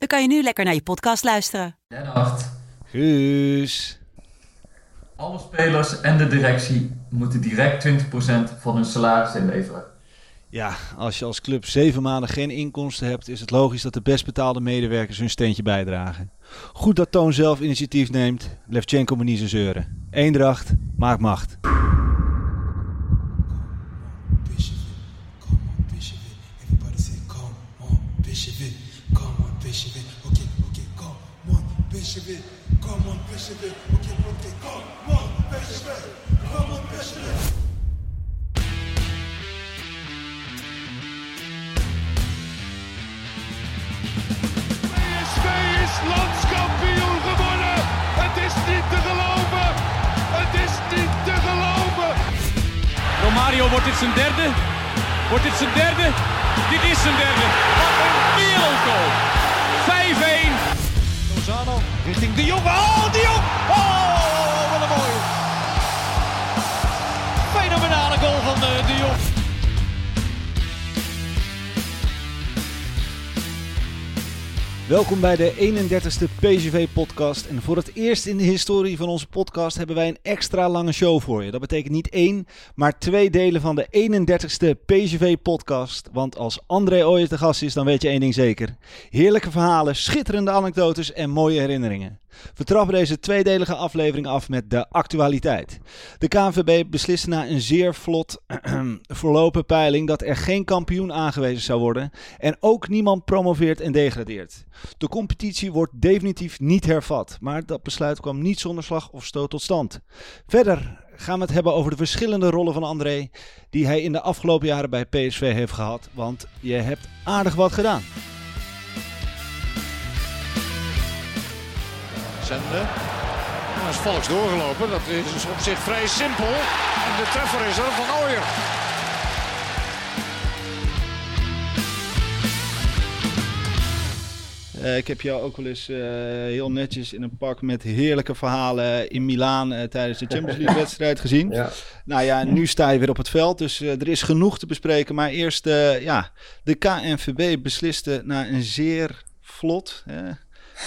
dan kan je nu lekker naar je podcast luisteren. Acht. Guus. Alle spelers en de directie moeten direct 20% van hun salaris inleveren. Ja, als je als club zeven maanden geen inkomsten hebt, is het logisch dat de best betaalde medewerkers hun steentje bijdragen. Goed dat Toon zelf initiatief neemt, Levchenko moet niet zo zeuren. Eendracht maakt macht. Everybody say, come on, It. Okay, okay, come on, it. Come on, it. Okay, okay, come on, it. Come on, it. PSV is landskampioen geworden. Het is niet te geloven. Het is niet te geloven. Romario, wordt dit zijn derde? Wordt dit zijn derde? Dit is zijn derde. Wat een wereldgoal. 5-1. Lozano richting De Jong. Oh, Welkom bij de 31ste PSV-podcast. En voor het eerst in de historie van onze podcast hebben wij een extra lange show voor je. Dat betekent niet één, maar twee delen van de 31ste PSV-podcast. Want als André ooit de gast is, dan weet je één ding zeker. Heerlijke verhalen, schitterende anekdotes en mooie herinneringen. We trappen deze tweedelige aflevering af met de actualiteit. De KNVB besliste na een zeer vlot verlopen peiling dat er geen kampioen aangewezen zou worden en ook niemand promoveert en degradeert. De competitie wordt definitief niet hervat, maar dat besluit kwam niet zonder slag of stoot tot stand. Verder gaan we het hebben over de verschillende rollen van André die hij in de afgelopen jaren bij PSV heeft gehad, want je hebt aardig wat gedaan. Zende. Nou, is Volks doorgelopen. Dat is op zich vrij simpel. En de treffer is er van Ooyer. Eh, ik heb jou ook wel eens eh, heel netjes in een pak met heerlijke verhalen in Milaan eh, tijdens de Champions League wedstrijd gezien. Ja. Nou ja, nu sta je weer op het veld, dus er is genoeg te bespreken. Maar eerst, ja, de KNVB besliste na een zeer vlot,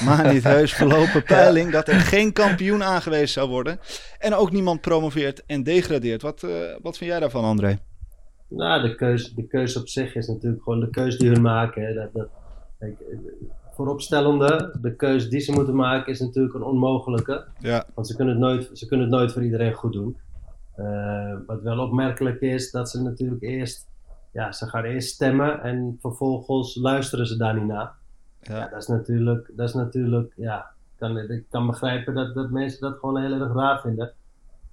maar niet heus verlopen peiling, dat er geen kampioen aangewezen zou worden. En ook niemand promoveert en degradeert. Wat, wat vind jij daarvan, André? Nou, de keuze, de keuze op zich is natuurlijk gewoon de keuze die hun maken. Hè. Dat, dat, kijk, vooropstellende, de keuze die ze moeten maken is natuurlijk een onmogelijke. Ja. Want ze kunnen het nooit, ze kunnen het nooit voor iedereen goed doen. Uh, wat wel opmerkelijk is, dat ze natuurlijk eerst, ja, ze gaan eerst stemmen en vervolgens luisteren ze daar niet naar. Ja. Ja, dat is natuurlijk, dat is natuurlijk, ja, kan, ik kan begrijpen dat, dat mensen dat gewoon heel erg raar vinden.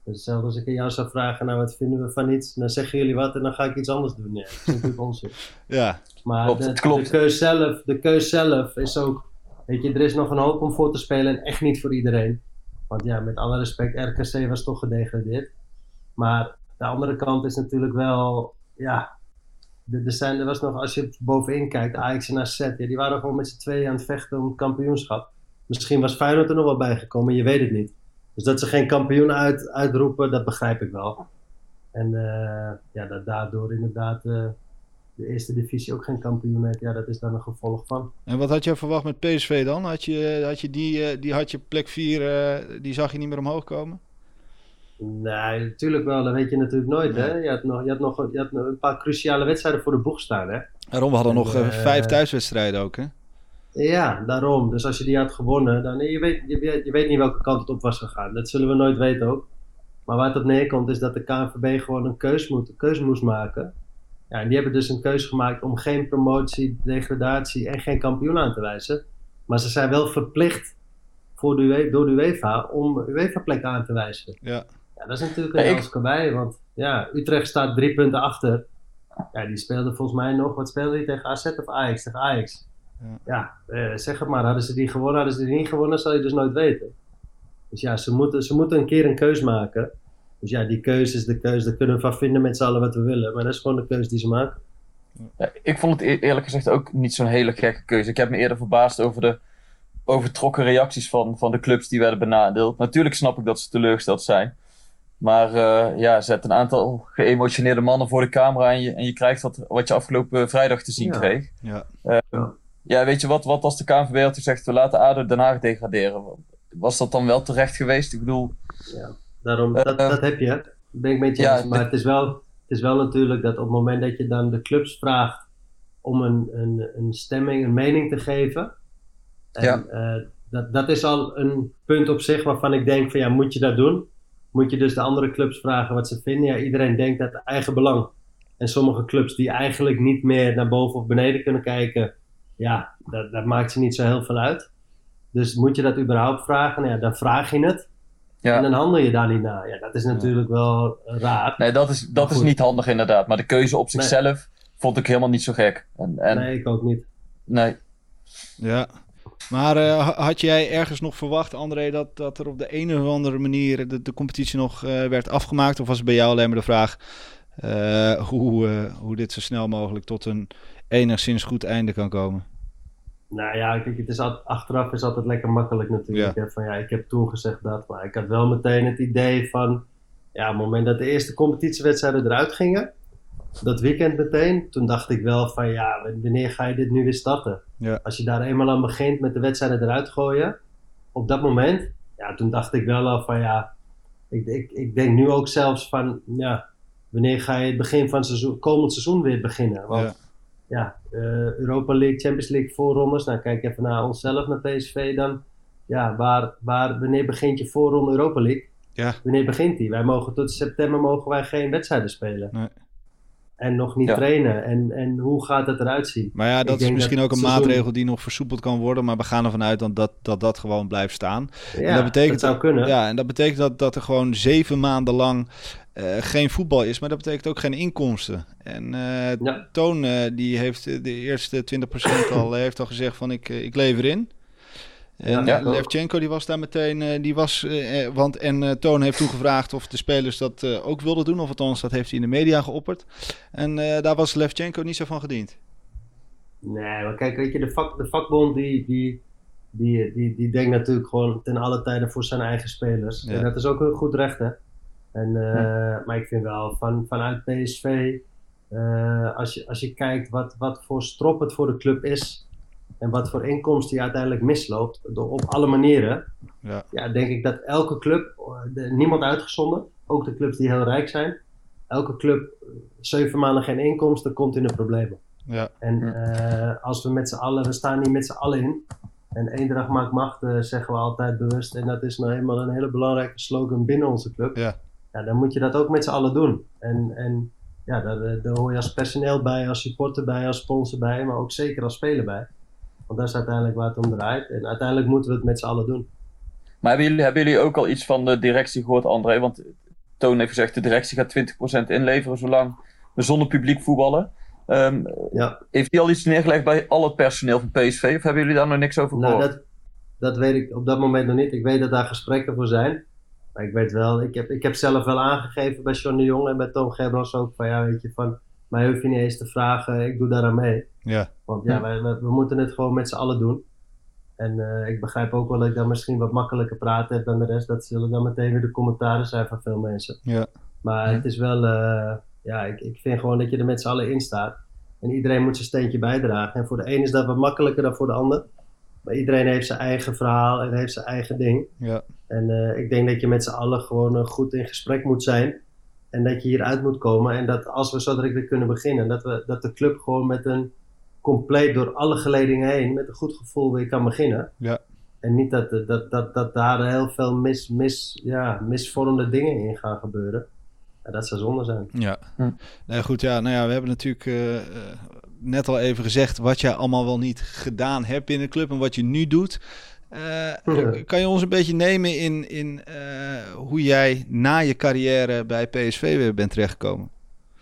Dus hetzelfde als ik aan jou zou vragen, nou wat vinden we van iets? Dan zeggen jullie wat en dan ga ik iets anders doen. Ja, dat is natuurlijk onzin. Ja. Maar Klopt, de, het klopt. de keus zelf, de keus zelf is ook, weet je, er is nog een hoop om voor te spelen en echt niet voor iedereen. Want ja, met alle respect, RKC was toch gedegradeerd. Maar de andere kant is natuurlijk wel, ja, er, zijn, er was nog, als je bovenin kijkt, Ajax en AZ, die waren gewoon met z'n tweeën aan het vechten om het kampioenschap. Misschien was Feyenoord er nog wel bijgekomen, je weet het niet. Dus dat ze geen kampioen uit, uitroepen, dat begrijp ik wel. En uh, ja, dat daardoor inderdaad uh, de eerste divisie ook geen kampioen heeft, ja, dat is daar een gevolg van. En wat had je verwacht met PSV dan? Had je, had je die, die had je plek 4, die zag je niet meer omhoog komen? Nee, natuurlijk wel. Dat weet je natuurlijk nooit. Nee. Hè? Je, had nog, je, had nog, je had nog een paar cruciale wedstrijden voor de boeg staan. Hè? Daarom, we hadden En, nog uh, eh, vijf thuiswedstrijden ook, hè? Ja, daarom. Dus als je die had gewonnen, dan je weet, je, weet, je weet niet welke kant het op was gegaan. Dat zullen we nooit weten ook. Maar waar het op neerkomt is dat de KNVB gewoon een keus, moet, een keus moest maken. Ja, en die hebben dus een keuze gemaakt om geen promotie, degradatie en geen kampioen aan te wijzen. Maar ze zijn wel verplicht voor de, UE door de UEFA om UEFA-plek aan te wijzen. Ja. Ja, dat is natuurlijk een Ja, heel kabij, want ja, Utrecht staat drie punten achter. Ja, die speelde volgens mij nog, wat speelde die tegen AZ of Ajax? Tegen Ajax. Ja, eh, zeg het maar. Hadden ze die gewonnen, hadden ze die niet gewonnen, zal je dus nooit weten. Dus ja, ze moeten, ze moeten een keer een keus maken. Dus ja, die keuze is de keuze. Daar kunnen we van vinden met z'n allen wat we willen. Maar dat is gewoon de keuze die ze maken. Ja, ik vond het e- eerlijk gezegd ook niet zo'n hele gekke keuze. Ik heb me eerder verbaasd over de overtrokken reacties van, van de clubs die werden benadeeld. Natuurlijk snap ik dat ze teleurgesteld zijn. Maar uh, ja, zet een aantal geëmotioneerde mannen voor de camera en je, en je krijgt wat, wat je afgelopen vrijdag te zien Ja. kreeg. Ja. Uh, Ja. ja, weet je wat, wat als de KNVB had gezegd, we laten ADO Den Haag degraderen. Was dat dan wel terecht geweest? Ik bedoel, Ja, daarom, Eh, dat, dat heb je. Dat ben ik met je ja, eens. Maar de- het is, wel, het is wel natuurlijk dat op het moment dat je dan de clubs vraagt om een, een, een stemming, een mening te geven. En, Ja. eh, dat, dat is al een punt op zich waarvan ik denk van ja, moet je dat doen? Moet je dus de andere clubs vragen wat ze vinden? Ja, iedereen denkt uit eigen belang. En sommige clubs die eigenlijk niet meer naar boven of beneden kunnen kijken, ja, dat, dat maakt ze niet zo heel veel uit. Dus moet je dat überhaupt vragen? Nou Ja, dan vraag je het. ja. En dan handel je daar niet naar. Ja, dat is natuurlijk wel raar. Nee, dat is, dat is niet handig inderdaad. Maar de keuze op Nee. zichzelf vond ik helemaal niet zo gek. En, en, nee. Nee, ik ook niet. Ja. Maar eh, ha- had jij ergens nog verwacht, André, dat, dat er op de een of andere manier de, de competitie nog eh, werd afgemaakt? Of was het bij jou alleen maar de vraag eh, hoe, hoe dit zo snel mogelijk tot een enigszins goed einde kan komen? Nou ja, kijk, het is achteraf is altijd lekker makkelijk natuurlijk. Hè? Van ja, ik heb toen gezegd dat. Maar ik had wel meteen het idee van... Ja, op het moment dat de eerste competitiewedstrijden eruit gingen... Dat weekend meteen, toen dacht ik wel van ja, wanneer ga je dit nu weer starten? Ja. Als je daar eenmaal aan begint met de wedstrijden eruit gooien, op dat moment, ja, toen dacht ik wel al van ja, ik, ik, ik denk nu ook zelfs van ja, wanneer ga je het begin van het seizoen, komend seizoen weer beginnen? Want Ja. ja, eh, Europa League, Champions League voorrondes, nou kijk even naar onszelf, naar PSV dan. Ja, waar, waar, wanneer begint je voorronde Europa League? Ja. Wanneer begint die? Wij mogen tot september mogen wij geen wedstrijden spelen. Nee. En nog niet Ja. trainen. En, en hoe gaat het eruit zien? Maar ja, dat is misschien dat ook een maatregel die nog versoepeld kan worden. Maar we gaan ervan uit dat dat, dat, dat gewoon blijft staan. Ja, dat betekent- zou kunnen. Ja, en dat betekent dat, dat er gewoon zeven maanden lang eh, geen voetbal is. Maar dat betekent ook geen inkomsten. En eh, Ja. Toon, eh, die heeft de eerste 20% al, heeft al gezegd van ik, ik lever in. En Ja. eh, Levchenko die was daar meteen, eh, die was, eh, want en Toon heeft toen gevraagd of de spelers dat ook wilden doen. Of althans, dat heeft hij in de media geopperd. En daar was Levchenko niet zo van gediend. Nee, maar kijk, weet je, de, vak, de vakbond die, die, die, die, die denkt natuurlijk gewoon ten alle tijden voor zijn eigen spelers. Ja. En dat is ook een goed recht, hè. En, Maar ik vind wel, van, vanuit PSV, als, je, als je kijkt wat, wat voor strop het voor de club is... en wat voor inkomsten je uiteindelijk misloopt, door, op alle manieren... Ja. ja, denk ik dat elke club, eh, de- niemand uitgezonderd, ook de clubs die heel rijk zijn... elke club, eh, zeven maanden geen inkomsten, komt in de problemen. Ja, En eh, als we met z'n allen, we staan hier met z'n allen in. En eendracht maakt macht, zeggen we altijd bewust. En dat is nou helemaal een hele belangrijke slogan binnen onze club. Ja. Ja, dan moet je dat ook met z'n allen doen. En, en ja, daar, daar hoor je als personeel bij, als supporter bij, als sponsor bij, maar ook zeker als speler bij. Want dat is uiteindelijk waar het om draait. En uiteindelijk moeten we het met z'n allen doen. Maar hebben jullie, hebben jullie ook al iets van de directie gehoord, André? Want Toon heeft gezegd, de directie gaat 20% inleveren zolang we zonder publiek voetballen. Ehm, Ja. Heeft hij al iets neergelegd bij al het personeel van PSV? Of hebben jullie daar nog niks over Nou, gehoord? dat, dat weet ik op dat moment nog niet. Ik weet dat daar gesprekken voor zijn. Maar ik weet wel, ik heb, ik heb zelf wel aangegeven bij John de Jong en bij Tom Gerbrands ook van ja, weet je, van mij hoef je niet eens te vragen, ik doe daar aan mee. ja, Want ja, wij, we moeten het gewoon met z'n allen doen. En eh, ik begrijp ook wel dat ik dan misschien wat makkelijker praten heb dan de rest. Dat zullen dan meteen weer de commentaren zijn van veel mensen. ja. Maar het is wel, eh, ja, ik, ik vind gewoon dat je er met z'n allen in staat. En iedereen moet zijn steentje bijdragen. En voor de een is dat wat makkelijker dan voor de ander. Maar iedereen heeft zijn eigen verhaal en heeft zijn eigen ding. ja. En eh, ik denk dat je met z'n allen gewoon goed in gesprek moet zijn. En dat je hieruit moet komen. En dat als we zo direct weer kunnen beginnen, dat, we, dat de club gewoon met een compleet door alle geledingen heen, met een goed gevoel weer kan beginnen. Ja. En niet dat, dat, dat, dat daar heel veel mis, mis, ja, misvormde dingen in gaan gebeuren. Ja, dat zou zonde zijn. Ja. Hm. Nee, goed, ja, nou ja, we hebben natuurlijk eh, eh, net al even gezegd wat je allemaal wel niet gedaan hebt binnen de club en wat je nu doet. Eh, Kan je ons een beetje nemen in, in eh, hoe jij na je carrière bij PSV weer bent terechtgekomen?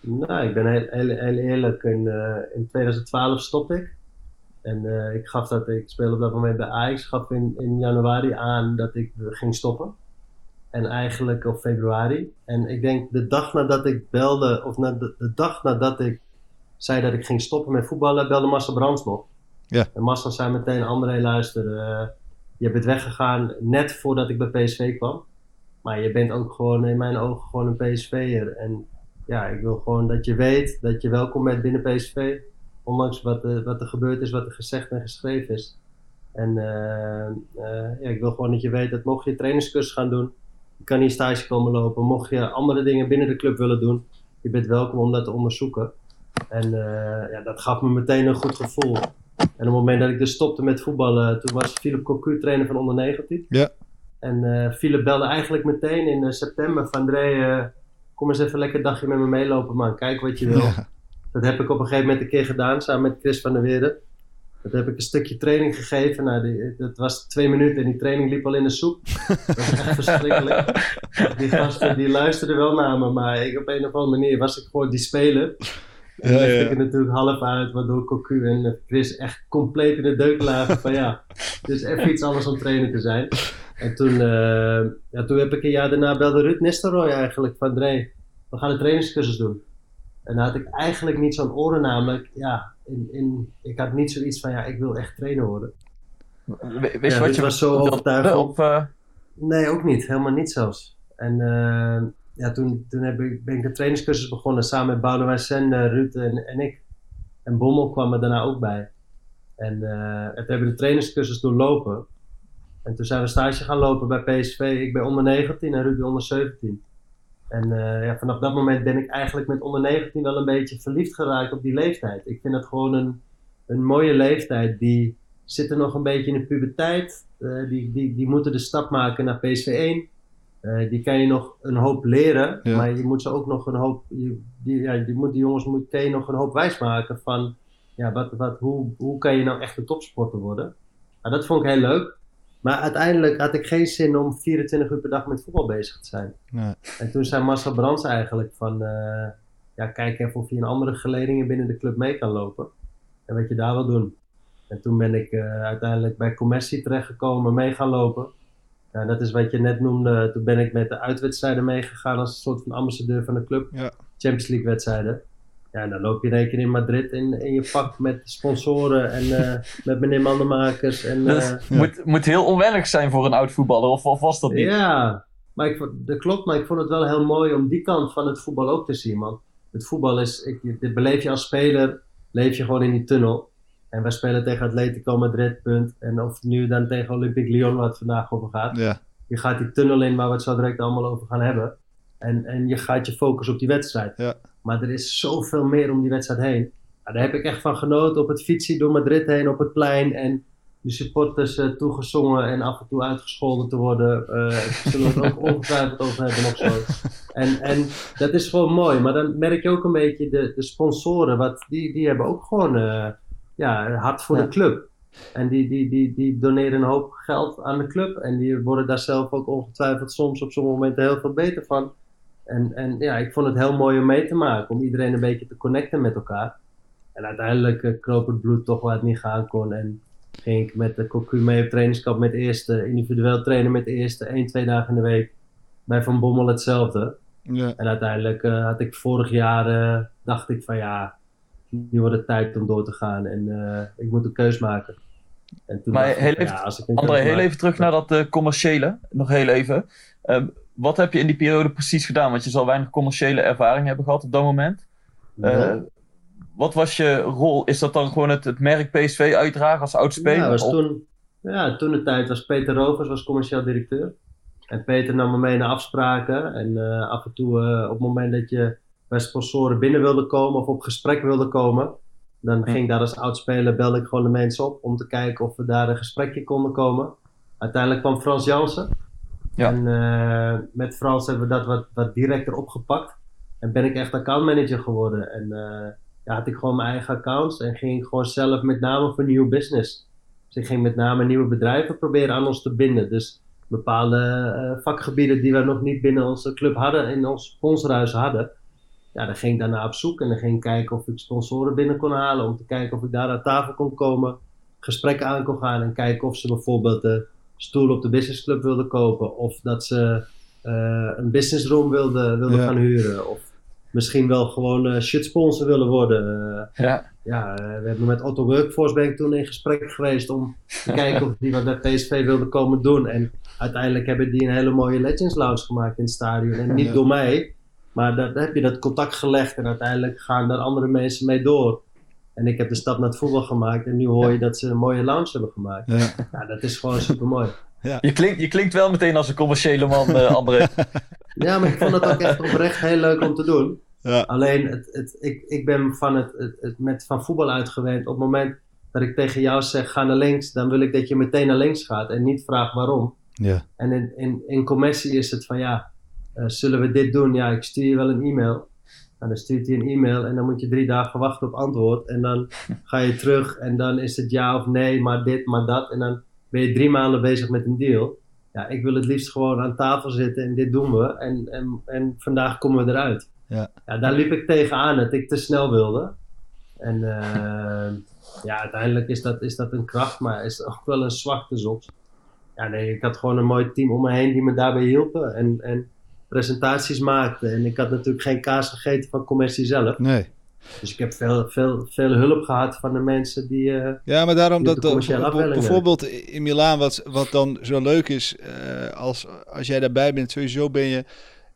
Nou, ik ben heel, heel, heel eerlijk. In, eh, in 2012 stop ik. En eh, ik gaf dat, ik speelde op dat moment bij Ajax, gaf in, in januari aan dat ik ging stoppen. En eigenlijk op februari. En ik denk de dag nadat ik belde, of na de, de dag nadat ik zei dat ik ging stoppen met voetballen, belde Marcel Brands nog. Ja. En Marcel zei meteen, André luister, eh, je bent weggegaan net voordat ik bij PSV kwam. Maar je bent ook gewoon in mijn ogen gewoon een PSV'er. En ja, ik wil gewoon dat je weet dat je welkom bent binnen PSV. Ondanks wat, eh, wat er gebeurd is, wat er gezegd en geschreven is. En eh, eh, ja, ik wil gewoon dat je weet dat mocht je trainingscursus gaan doen, je kan hier stage komen lopen. Mocht je andere dingen binnen de club willen doen, je bent welkom om dat te onderzoeken. En ja, dat gaf me meteen een goed gevoel. En op het moment dat ik dus stopte met voetballen, toen was Philip Cocu trainer van onder 19. Ja. En eh Philip belde eigenlijk meteen in eh, september van André, eh, kom eens even lekker een dagje met me meelopen man, kijk wat je wil. Ja. Dat heb ik op een gegeven moment een keer gedaan, samen met Chris van der Weerden. Dat heb ik een stukje training gegeven. Nou, die, dat was twee minuten en die training liep al in de soep. Dat was echt verschrikkelijk. Die gasten die luisterden wel naar me, maar ik, op een of andere manier was ik gewoon die speler. En Ja, ja. ik natuurlijk half uit, waardoor Cocu en Chris echt compleet in de deuk lagen van ja, het is even iets anders om trainer te zijn. En toen, eh, ja, toen heb ik een jaar daarna belde Ruud Nistelrooy eigenlijk van Dre, we gaan een trainingscursus doen. En daar had ik eigenlijk niet zo'n oren namelijk, ja, in, in, ik had niet zoiets van ja, ik wil echt trainer worden. We- Ja, wat je was zo wilde overtuigend. Of, eh, Nee, ook niet. Helemaal niet zelfs. En eh, ja, toen, toen heb ik, ben ik de trainingscursus begonnen samen met Boudewijn Sen, Ruud en, en ik. En Bommel kwam er daarna ook bij. En eh, toen hebben we de trainingscursus doorlopen. En toen zijn we stage gaan lopen bij PSV. Ik ben onder 19 en Ruud onder 17. En eh, ja, vanaf dat moment ben ik eigenlijk met onder 19 wel een beetje verliefd geraakt op die leeftijd. Ik vind het gewoon een, een mooie leeftijd. Die zitten nog een beetje in de puberteit. Eh, die, die, die moeten de stap maken naar PSV 1. Eh, die kan je nog een hoop leren, Ja. maar je moet ze ook nog een hoop. Je, die, ja, die, moet, die jongens moet, kan je nog een hoop wijsmaken van. Ja, wat, wat, hoe, hoe kan je nou echt een topsporter worden? Nou, dat vond ik heel leuk. Maar uiteindelijk had ik geen zin om 24 uur per dag met voetbal bezig te zijn. Nee. En toen zei Marcel Brands eigenlijk van, eh, ja, kijk even of je in andere geledingen binnen de club mee kan lopen. En wat je daar wil doen. En toen ben ik eh, uiteindelijk bij Commercie terechtgekomen, mee gaan lopen. Ja, dat is wat je net noemde. Toen ben ik met de uitwedstrijden meegegaan als een soort van ambassadeur van de club. Ja. Champions League wedstrijden. Ja, en dan loop je keer in Madrid in, in je pak met sponsoren en eh, met meneer Mandenmakers. En, eh, moet, moet heel onwennig zijn voor een oud voetballer, of, of was dat niet? ja, maar ik, vond- dat klopt, maar ik vond het wel heel mooi om die kant van het voetbal ook te zien. Want het voetbal is, ik, dit beleef je als speler, leef je gewoon in die tunnel. En wij spelen tegen Atletico Madrid, punt. En of nu dan tegen Olympique Lyon, waar het vandaag over gaat. Ja. Je gaat die tunnel in waar we het zo direct allemaal over gaan hebben. En, en je gaat je focussen op die wedstrijd. Ja. Maar er is zoveel meer om die wedstrijd heen. Nou, daar heb ik echt van genoten op het fietsen door Madrid heen, op het plein. En de supporters eh, toegezongen en af en toe uitgescholden te worden. Daar zullen we het ook ongetwijfeld over hebben nog zo. En, en dat is gewoon mooi. Maar dan merk je ook een beetje de, de sponsoren. Wat, die, die hebben ook gewoon eh, ja, hart voor Ja. de club. En die, die, die, die doneren een hoop geld aan de club. En die worden daar zelf ook ongetwijfeld soms op sommige momenten heel veel beter van. En, en ja, ik vond het heel mooi om mee te maken. Om iedereen een beetje te connecten met elkaar. En uiteindelijk eh, kroop het bloed toch waar het niet gaan kon. En ging ik met de Cocu mee op trainingskamp met de eerste. Individueel trainen met de eerste. één, twee dagen in de week. Bij Van Bommel hetzelfde. Ja. En uiteindelijk eh, had ik vorig jaar, eh, dacht ik van ja, nu wordt het tijd om door te gaan en eh, ik moet een keus maken. En toen Maar ik heel even- ja, André, heel maak- even terug naar dat eh, commerciële. Nog heel even. Ehm, wat heb je in die periode precies gedaan? Want je zal weinig commerciële ervaring hebben gehad op dat moment. Eh, Ja. wat was je rol? Is dat dan gewoon het, het merk PSV uitdragen als oud speler? Ja, was toen, ja, toen de tijd was Peter Rovers was commercieel directeur. En Peter nam me mee naar afspraken. En af en toe, op het moment dat je bij sponsoren binnen wilde komen of op gesprek wilde komen, dan ging ik daar als oudspeler, belde ik gewoon de mensen op om te kijken of we daar een gesprekje konden komen. Uiteindelijk kwam Frans Jansen. Ja. En eh, met Frans hebben we dat wat, wat directer opgepakt. En ben ik echt accountmanager geworden. En eh, ja, had ik gewoon mijn eigen accounts en ging ik gewoon zelf met name voor nieuw business. Dus ik ging met name nieuwe bedrijven proberen aan ons te binden. Dus bepaalde eh, vakgebieden die we nog niet binnen onze club hadden, in ons sponsorhuis hadden. Ja, dan ging ik daarna op zoek en dan ging ik kijken of ik sponsoren binnen kon halen. Om te kijken of ik daar aan tafel kon komen. gesprekken aan kon gaan en kijken of ze bijvoorbeeld de stoel op de businessclub wilden kopen. Of dat ze eh, een business room wilden, wilden Ja. gaan huren. Of misschien wel gewoon eh shit sponsor willen worden. Eh, Ja. ja, we hebben met Otto Workforce ben ik toen in gesprek geweest om te kijken of die wat bij PSV wilde komen doen. En uiteindelijk hebben die een hele mooie Legends Lounge gemaakt in het stadion. En niet Ja. door mij, maar daar daar heb je dat contact gelegd en uiteindelijk gaan daar andere mensen mee door. En ik heb de stap naar het voetbal gemaakt en nu hoor je dat ze een mooie lounge hebben gemaakt. Ja. Ja, dat is gewoon super mooi. Je, klinkt, je klinkt wel meteen als een commerciële man, eh, André. Ja, maar ik vond het ook echt oprecht heel leuk om te doen. Ja. Alleen, het, het, ik, ik ben van, het, het, het- met, van voetbal uitgewend. Op het moment dat ik tegen jou zeg, ga naar links, dan wil ik dat je meteen naar links gaat en niet vraagt waarom. Ja. En in, in, in commercie is het van, ja, zullen we dit doen? Ja, ik stuur je wel een e-mail. Nou, dan stuurt hij een e-mail en dan moet je drie dagen wachten op antwoord. En dan ga je terug en dan is het ja of nee, maar dit, maar dat. En dan ben je drie maanden bezig met een deal. Ja, ik wil het liefst gewoon aan tafel zitten en dit doen we. En, en, en vandaag komen we eruit. Ja. Ja, daar liep ik tegenaan dat ik te snel wilde. En eh, ja, uiteindelijk is dat, is dat een kracht, maar is ook wel een zwakte soms. Ja, nee, ik had gewoon een mooi team om me heen die me daarbij hielpen en, en presentaties maakten. En ik had natuurlijk geen kaas gegeten van commercie zelf. Nee. Dus ik heb veel, veel, veel hulp gehad van de mensen die... eh, Ja, maar daarom dat eh, bijvoorbeeld in Milaan, wat, wat dan zo leuk is, eh, als, als jij daarbij bent, sowieso ben je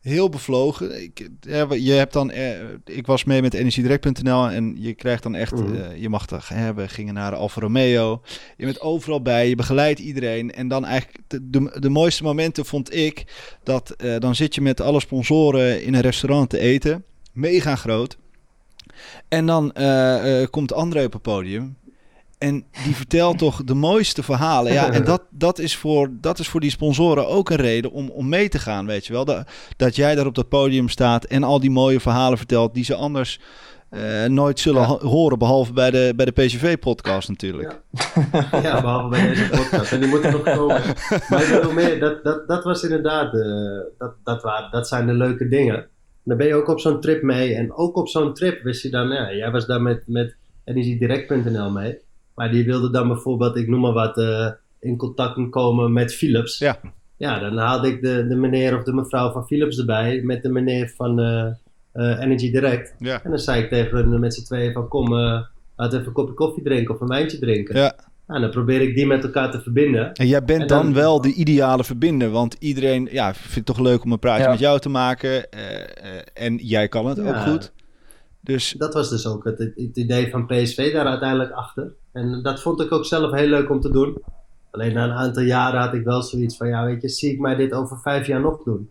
heel bevlogen. Ik, ja, je hebt dan, eh, ik was mee met energiedirect.nl en je krijgt dan echt, Mhm. eh, je mag dat hebben, gingen naar Alfa Romeo. Je bent overal bij, je begeleidt iedereen. En dan eigenlijk, de, de, de mooiste momenten vond ik, dat eh, dan zit je met alle sponsoren in een restaurant te eten. Mega groot. En dan eh, komt André op het podium. En die vertelt toch de mooiste verhalen. Ja, en dat, dat, is voor, dat is voor die sponsoren ook een reden om, om mee te gaan, weet je wel. Dat, dat jij daar op dat podium staat en al die mooie verhalen vertelt... die ze anders eh, nooit zullen Ja. horen, behalve bij de, bij de PCV-podcast natuurlijk. Ja, behalve bij deze podcast. En die moeten nog komen. Maar ik bedoel meer, dat, dat, dat was inderdaad, eh, dat, dat, waren, dat zijn de leuke dingen. Dan ben je ook op zo'n trip mee. En ook op zo'n trip wist je dan, ja, jij was daar met, met energiedirect.nl mee. Maar die wilde dan bijvoorbeeld, ik noem maar wat, eh, in contact komen met Philips. Ja. Ja, dan haalde ik de, de meneer of de mevrouw van Philips erbij met de meneer van eh, eh, Energy Direct. Ja. En dan zei ik tegen hun met z'n tweeën van kom, eh laten we even een kopje koffie drinken of een wijntje drinken. Ja. Nou, dan probeer ik die met elkaar te verbinden. En jij bent En dan, dan- wel de ideale verbinder. Want iedereen ja, vindt het toch leuk om een praatje Ja. met jou te maken. eh, eh, en jij kan het ook Ja. goed. Dus Dat was dus ook het, het idee van PSV daar uiteindelijk achter. En dat vond ik ook zelf heel leuk om te doen. Alleen na een aantal jaren had ik wel zoiets van, ja weet je, zie ik mij dit over vijf jaar nog doen?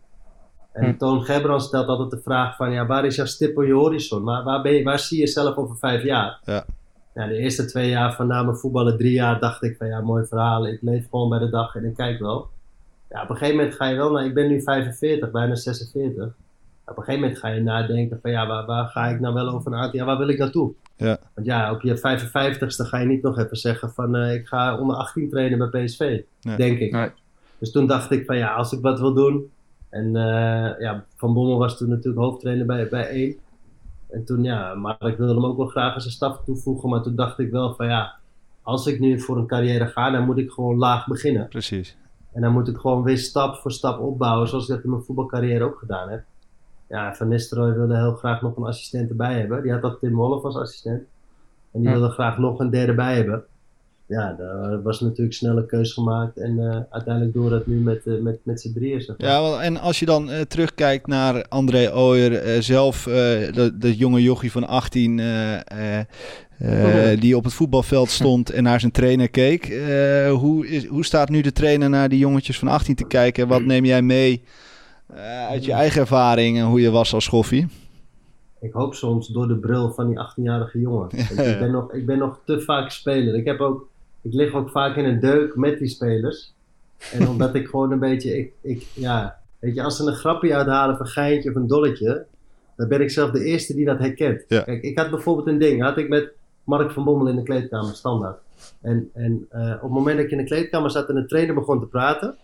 En Hm. Toon Gebran stelt altijd de vraag van, ja waar is jouw stip op je horizon? Waar, waar, ben je, waar zie je jezelf over vijf jaar? Ja. Ja, de eerste twee jaar van na mijn voetballen, drie jaar, dacht ik van ja, mooi verhaal. Ik leef gewoon bij de dag en ik kijk wel. Ja, op een gegeven moment ga je wel naar, ik ben nu 45, bijna 46. Op een gegeven moment ga je nadenken van ja, waar, waar ga ik nou wel over aantal jaar, waar wil ik naartoe? Ja. Want ja, op je 55ste ga je niet nog even zeggen van eh, ik ga onder 18 trainen bij PSV, Nee. denk ik. Nee. Dus toen dacht ik van ja, als ik wat wil doen. En eh, ja, Van Bommel was toen natuurlijk hoofdtrainer bij, bij 1. En toen ja, maar ik wilde hem ook wel graag als een staf toevoegen. Maar toen dacht ik wel van ja, als ik nu voor een carrière ga, dan moet ik gewoon laag beginnen. precies. En dan moet ik gewoon weer stap voor stap opbouwen, zoals ik dat in mijn voetbalcarrière ook gedaan heb. Ja, Van Nistelrooy wilde heel graag nog een assistent erbij hebben. Die had al Tim Wolff als assistent. En die wilde graag nog een derde bij hebben. Ja, daar was natuurlijk snelle keus gemaakt. En eh, uiteindelijk doen we dat nu met, eh, met, met z'n drieën. Zeg maar. Ja, wel, en als je dan eh, terugkijkt naar André Ooyer, zelf, dat, dat jonge jochie van 18, eh, eh, eh, die op het voetbalveld stond en naar zijn trainer keek. hoe, is, hoe staat nu de trainer naar die jongetjes van 18 te kijken? Wat neem jij mee eh, uit je eigen ervaring en hoe je was als schoffie? Ik hoop soms door de bril van die 18-jarige jongen. Ik, ben nog, ik ben nog te vaak speler. Ik, heb ook, ik lig ook vaak in een deuk met die spelers. En omdat ik gewoon een beetje, ik, ik, ja, weet je, als ze een grapje uithalen of een geintje of een dolletje, dan ben ik zelf de eerste die dat herkent. Ja. Kijk, ik had bijvoorbeeld een ding, had ik met Mark van Bommel in de kleedkamer, standaard. En, en eh, op het moment dat ik in de kleedkamer zat en de trainer begon te praten,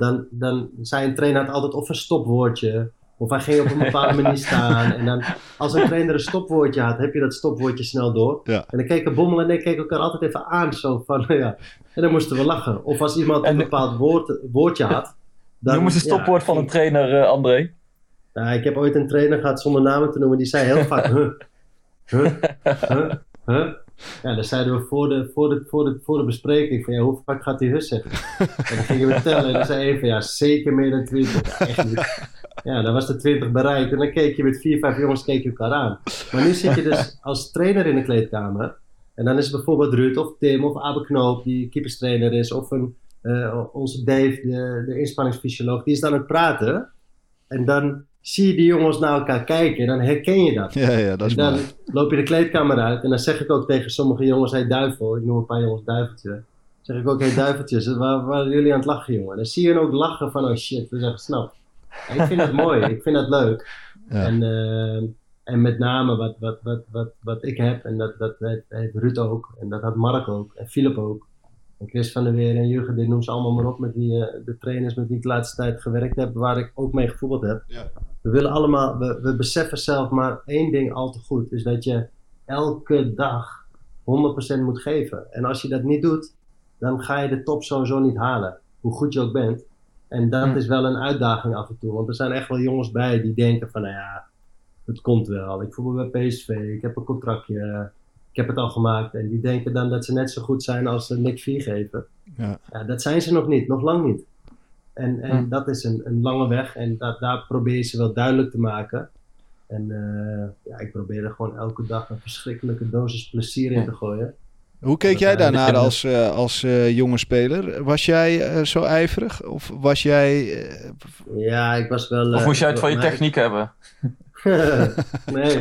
dan, dan zei een trainer had altijd of een stopwoordje, Of hij ging op een bepaalde manier staan. En dan, als een trainer een stopwoordje had, heb je dat stopwoordje snel door. Ja. En dan keken Bommel en ik keken elkaar altijd even aan. Zo van, ja. En dan moesten we lachen. Of als iemand een bepaald woord, woordje had. Dan, Noem eens een stopwoord ja, van een trainer, eh, André. nou, ik heb ooit een trainer gehad zonder namen te noemen. Die zei heel vaak, huh, huh, huh, huh. Ja, dan zeiden we voor de, voor de, voor de, voor de bespreking van, ja, hoe vaak gaat huh zeggen? En dan gingen we tellen en dan zei even, ja, zeker meer dan 20. Ja, dan was de 20 bereikt en dan keek je met vier, vijf jongens keek je elkaar aan. Maar nu zit je dus als trainer in de kleedkamer. En dan is bijvoorbeeld Ruud of Tim of Abe Knoop, die keeperstrainer is, of een, eh, onze Dave, de, de inspanningsfysioloog, die is dan aan het praten. En dan zie je die jongens naar elkaar kijken en dan herken je dat. Ja, ja, dat is en dan mooi. loop je de kleedkamer uit en dan zeg ik ook tegen sommige jongens, hey duivel, ik noem een paar jongens duiveltje. Zeg ik ook, hey duiveltjes, waar waar waren jullie aan het lachen jongen? En dan zie je hen ook lachen van, oh shit, we zijn gesnapt. En ik vind dat mooi, ik vind dat leuk. Ja. En, eh, en met name wat, wat, wat, wat, wat ik heb, en dat, dat heeft, heeft Ruud ook, en dat had Mark ook, en Philip ook. En Chris van der Weer en Jurgen, dit noem ze allemaal maar op, met wie, eh, de trainers met wie ik de laatste tijd gewerkt heb, waar ik ook mee gevoetbald heb. We willen allemaal, we, we beseffen zelf maar één ding al te goed, is dat je elke dag 100% moet geven. En als je dat niet doet, dan ga je de top sowieso niet halen, hoe goed je ook bent. En dat Hm. is wel een uitdaging af en toe, want er zijn echt wel jongens bij die denken van, nou ja, het komt wel. Ik voetbal bij PSV, ik heb een contractje, ik heb het al gemaakt. En die denken dan dat ze net zo goed zijn als ze Nick Viergever. Ja. Ja, dat zijn ze nog niet, nog lang niet. En, en Hm. dat is een, een lange weg en dat, daar probeer je ze wel duidelijk te maken. En eh, ja, ik probeer er gewoon elke dag een verschrikkelijke dosis plezier in te gooien. Hoe keek Dat jij daarnaar als, eh, als eh, jonge speler? Was jij eh, zo ijverig? Of was jij... eh, Ja, ik was wel... Of eh, moest jij het van je techniek hebben? nee,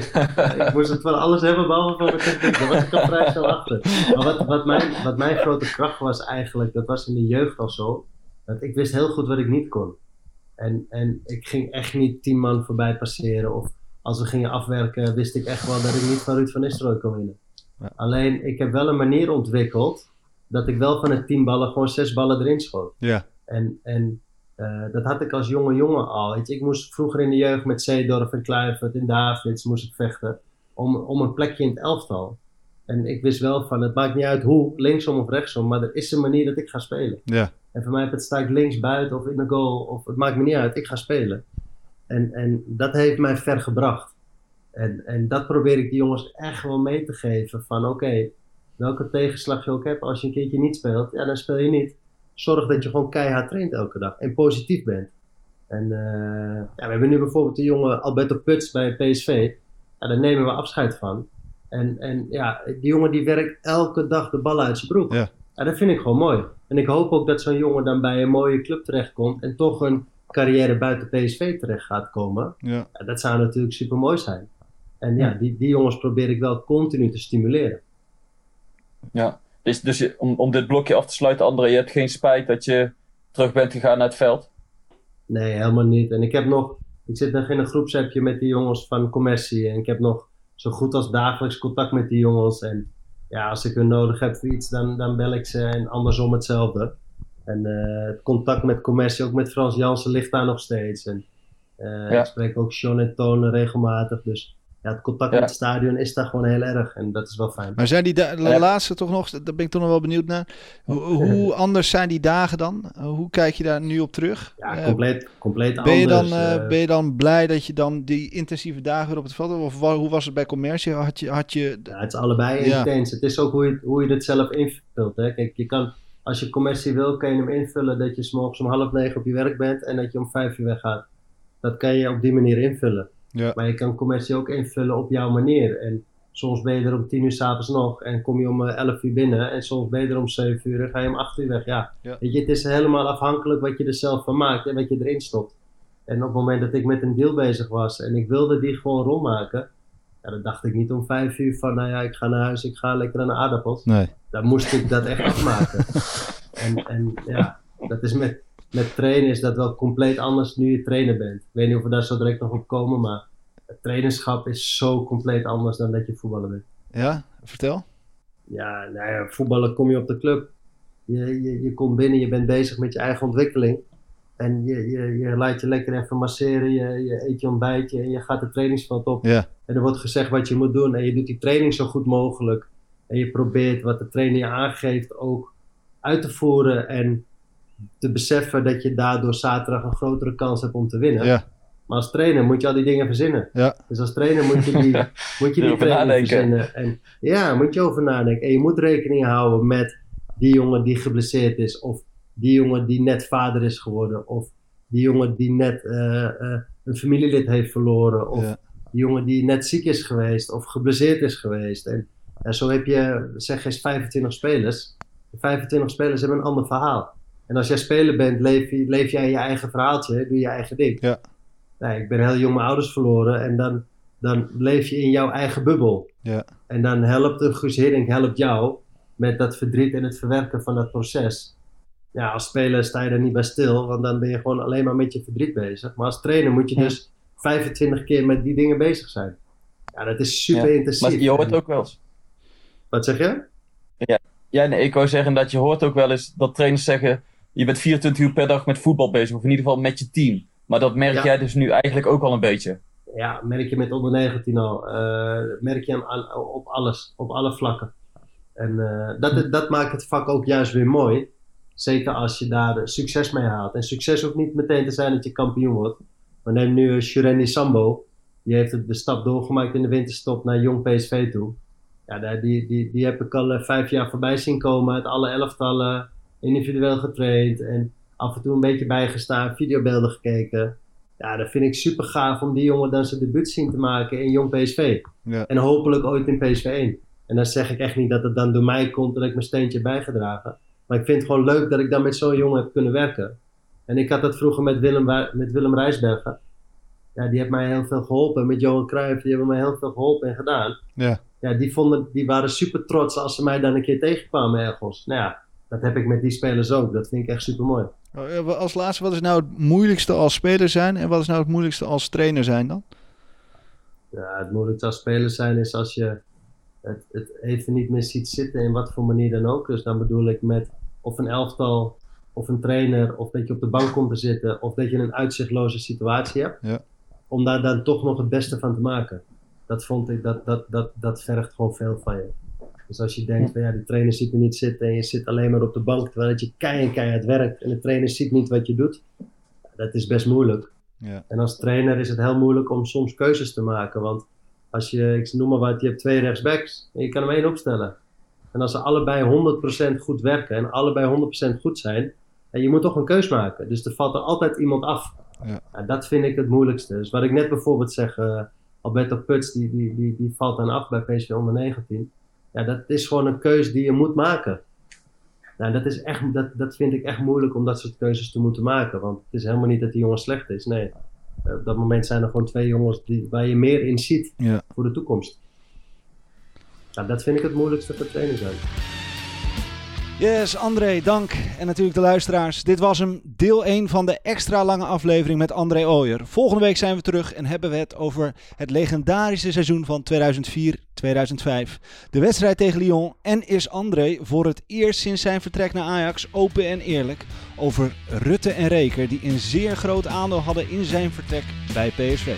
ik moest het van alles hebben behalve van techniek. Daar was ik al vrij snel achter. Maar wat, wat, mijn, wat mijn grote kracht was eigenlijk, dat was in de jeugd al zo. Dat ik wist heel goed wat ik niet kon. En, en ik ging echt niet tien man voorbij passeren. Of als we gingen afwerken, wist ik echt wel dat ik niet van Ruud van Nistelrooy kon winnen. Ja. Alleen, ik heb wel een manier ontwikkeld dat ik wel van de tien ballen gewoon zes ballen erin schoot. ja, En, en eh, dat had ik als jonge jongen al. Weet je, ik moest vroeger in de jeugd met Zeedorf en Kluivert en Davids moest ik vechten om, om een plekje in het elftal. En ik wist wel van, het maakt niet uit hoe, linksom of rechtsom, maar er is een manier dat ik ga spelen. ja. En voor mij het sta ik links buiten of in de goal, of het maakt me niet uit, ik ga spelen. En, en dat heeft mij ver gebracht. En, en dat probeer ik die jongens echt wel mee te geven van oké, welke tegenslag je ook hebt, als je een keertje niet speelt, ja dan speel je niet. Zorg dat je gewoon keihard traint elke dag en positief bent. En eh, ja, we hebben nu bijvoorbeeld de jonge Alberto Puts bij PSV. Ja, daar nemen we afscheid van. En, en ja, die jongen die werkt elke dag de bal uit zijn broek. Ja. Ja, dat vind ik gewoon mooi. En ik hoop ook dat zo'n jongen dan bij een mooie club terechtkomt en toch een carrière buiten PSV terecht gaat komen. ja. Ja, dat zou natuurlijk super mooi zijn. En ja, die, die jongens probeer ik wel continu te stimuleren. Ja. Dus, dus je, om, om dit blokje af te sluiten, André, je hebt geen spijt dat je terug bent gegaan naar het veld? Nee, helemaal niet. En ik heb nog, ik zit nog in een groepsappje met die jongens van commercie. En ik heb nog zo goed als dagelijks contact met die jongens. En ja, als ik hun nodig heb voor iets, dan, dan bel ik ze. En andersom hetzelfde. En eh, het contact met commercie, ook met Frans Jansen, ligt daar nog steeds. En eh, Ja. ik spreek ook Sean en Toon regelmatig. Dus ja, het contact Ja. met het stadion is daar gewoon heel erg. En dat is wel fijn. Maar zijn die de Ja. laatste toch nog, daar ben ik toch nog wel benieuwd naar. Hoe, hoe anders zijn die dagen dan? Hoe kijk je daar nu op terug? Ja, Eh, compleet, compleet ben, je dan, anders. eh, eh. ben je dan blij dat je dan die intensieve dagen weer op het veld hebt? Of wa- hoe was het bij commercie? Had je, had je Ja, het is allebei Ja. intens. Het is ook hoe je, hoe je het zelf invult. Hè. Kijk, je kan, als je commercie wil, kan je hem invullen dat je 's morgens om half negen op je werk bent en dat je om vijf uur weggaat. Dat kan je op die manier invullen. Ja. Maar je kan commercie ook invullen op jouw manier. En soms ben je er om tien uur s'avonds nog en kom je om eh, elf uur binnen. En soms ben je er om zeven uur en ga je om acht uur weg. Ja. Ja. Weet je, het is helemaal afhankelijk wat je er zelf van maakt en wat je erin stopt. En op het moment dat ik met een deal bezig was en ik wilde die gewoon rondmaken, ja, dan dacht ik niet om vijf uur van, nou ja, ik ga naar huis, ik ga lekker aan de aardappels. Nee. Dan moest ik dat echt afmaken. en, en ja, dat is met, met trainen is dat wel compleet anders nu je trainer bent. Ik weet niet of we daar zo direct nog op komen, maar het trainerschap is zo compleet anders dan dat je voetballer bent. Ja, vertel. Ja, nou ja, voetballen kom je op de club. Je, je, je komt binnen, je bent bezig met je eigen ontwikkeling. En je, je, je laat je lekker even masseren, je, je eet je ontbijtje en je gaat de trainingsveld op. Ja. En er wordt gezegd wat je moet doen en je doet die training zo goed mogelijk. En je probeert wat de trainer je aangeeft ook uit te voeren en te beseffen dat je daardoor zaterdag een grotere kans hebt om te winnen. Ja. Maar als trainer moet je al die dingen verzinnen. Ja. Dus als trainer moet je die, moet je die Erover training nadenken. verzinnen. En, ja, moet je over nadenken. En je moet rekening houden met die jongen die geblesseerd is. Of die jongen die net vader is geworden. Of die jongen die net eh, eh, een familielid heeft verloren. Of Ja. die jongen die net ziek is geweest. Of geblesseerd is geweest. En, en zo heb je, zeg eens, 25 spelers. De 25 spelers hebben een ander verhaal. En als jij speler bent, leef, je- leef jij je eigen verhaaltje. Doe je eigen ding. Ja. Nee, ik ben heel jong mijn ouders verloren. En dan, dan leef je in jouw eigen bubbel. Ja. En dan helpt een Guus Hiddink helpt jou met dat verdriet en het verwerken van dat proces. Ja, als speler sta je er niet bij stil, want dan ben je gewoon alleen maar met je verdriet bezig. Maar als trainer moet je dus 25 keer met die dingen bezig zijn. Ja, dat is super Ja, intensief. Maar je hoort ook wel eens. Wat zeg je? Ja, nee, ik wou zeggen dat je hoort ook wel eens dat trainers zeggen: je bent 24 uur per dag met voetbal bezig, of in ieder geval met je team. Maar dat merk Ja. jij dus nu eigenlijk ook al een beetje. Ja, merk je met onder 19 al. Eh, merk je aan, op alles, op alle vlakken. En eh, dat, dat maakt het vak ook juist weer mooi. Zeker als je daar succes mee haalt. En succes hoeft niet meteen te zijn dat je kampioen wordt. Maar neem nu uh, Shurendi Sambo. Die heeft de stap doorgemaakt in de winterstop naar Jong PSV toe. Ja, die, die, die heb ik al eh, vijf jaar voorbij zien komen. Uit alle elftallen. Individueel getraind. En af en toe een beetje bijgestaan. Videobeelden gekeken. Ja, dat vind ik super gaaf om die jongen dan zijn debuut zien te maken in Jong PSV. Ja. En hopelijk ooit in PSV 1. En dan zeg ik echt niet dat het dan door mij komt dat ik mijn steentje heb bijgedragen. Maar ik vind het gewoon leuk dat ik dan met zo'n jongen heb kunnen werken. En ik had dat vroeger met Willem, met Willem Rijsbergen. Ja, die heeft mij heel veel geholpen. Met Johan Cruijff, die hebben mij heel veel geholpen en gedaan. Ja. Ja, die, vonden, die waren super trots als ze mij dan een keer tegenkwamen ergens. Nou ja, dat heb ik met die spelers ook. Dat vind ik echt super mooi. Eh, Als laatste, wat is nou het moeilijkste als speler zijn en wat is nou het moeilijkste als trainer zijn dan? Ja, het moeilijkste als speler zijn is als je het, het even niet meer ziet zitten in wat voor manier dan ook. Dus dan bedoel ik met of een elftal, of een trainer, of dat je op de bank komt te zitten, of dat je een uitzichtloze situatie hebt. Ja. Om daar dan toch nog het beste van te maken. Dat vond ik, dat, dat, dat, dat vergt gewoon veel van je. Dus als je denkt, van ja, die trainer ziet me niet zitten en je zit alleen maar op de bank terwijl dat je keihard, keihard werkt en de trainer ziet niet wat je doet, dat is best moeilijk. Ja. En als trainer is het heel moeilijk om soms keuzes te maken. Want als je, ik noem maar wat, je hebt twee rechtsbacks en je kan hem één opstellen. En als ze allebei 100% goed werken en allebei 100% goed zijn, en je moet toch een keus maken. Dus er valt er altijd iemand af. Ja. Ja, dat vind ik het moeilijkste. Dus wat ik net bijvoorbeeld zeg, eh, Alberto Puts, die, die, die, die valt dan af bij PSV onder 19. Ja, dat is gewoon een keuze die je moet maken. Nou, dat, is echt, dat, dat vind ik echt moeilijk om dat soort keuzes te moeten maken. Want het is helemaal niet dat die jongen slecht is. Nee, op dat moment zijn er gewoon twee jongens die, waar je meer in ziet Ja. voor de toekomst. Nou, dat vind ik het moeilijkste voor trainer zijn. Yes, André, dank. En natuurlijk de luisteraars. Dit was hem, deel 1 van de extra lange aflevering met André Ooyer. Volgende week zijn we terug en hebben we het over het legendarische seizoen van 2004-2005. De wedstrijd tegen Lyon en is André voor het eerst sinds zijn vertrek naar Ajax open en eerlijk over Rutte en Reker die een zeer groot aandeel hadden in zijn vertrek bij PSV.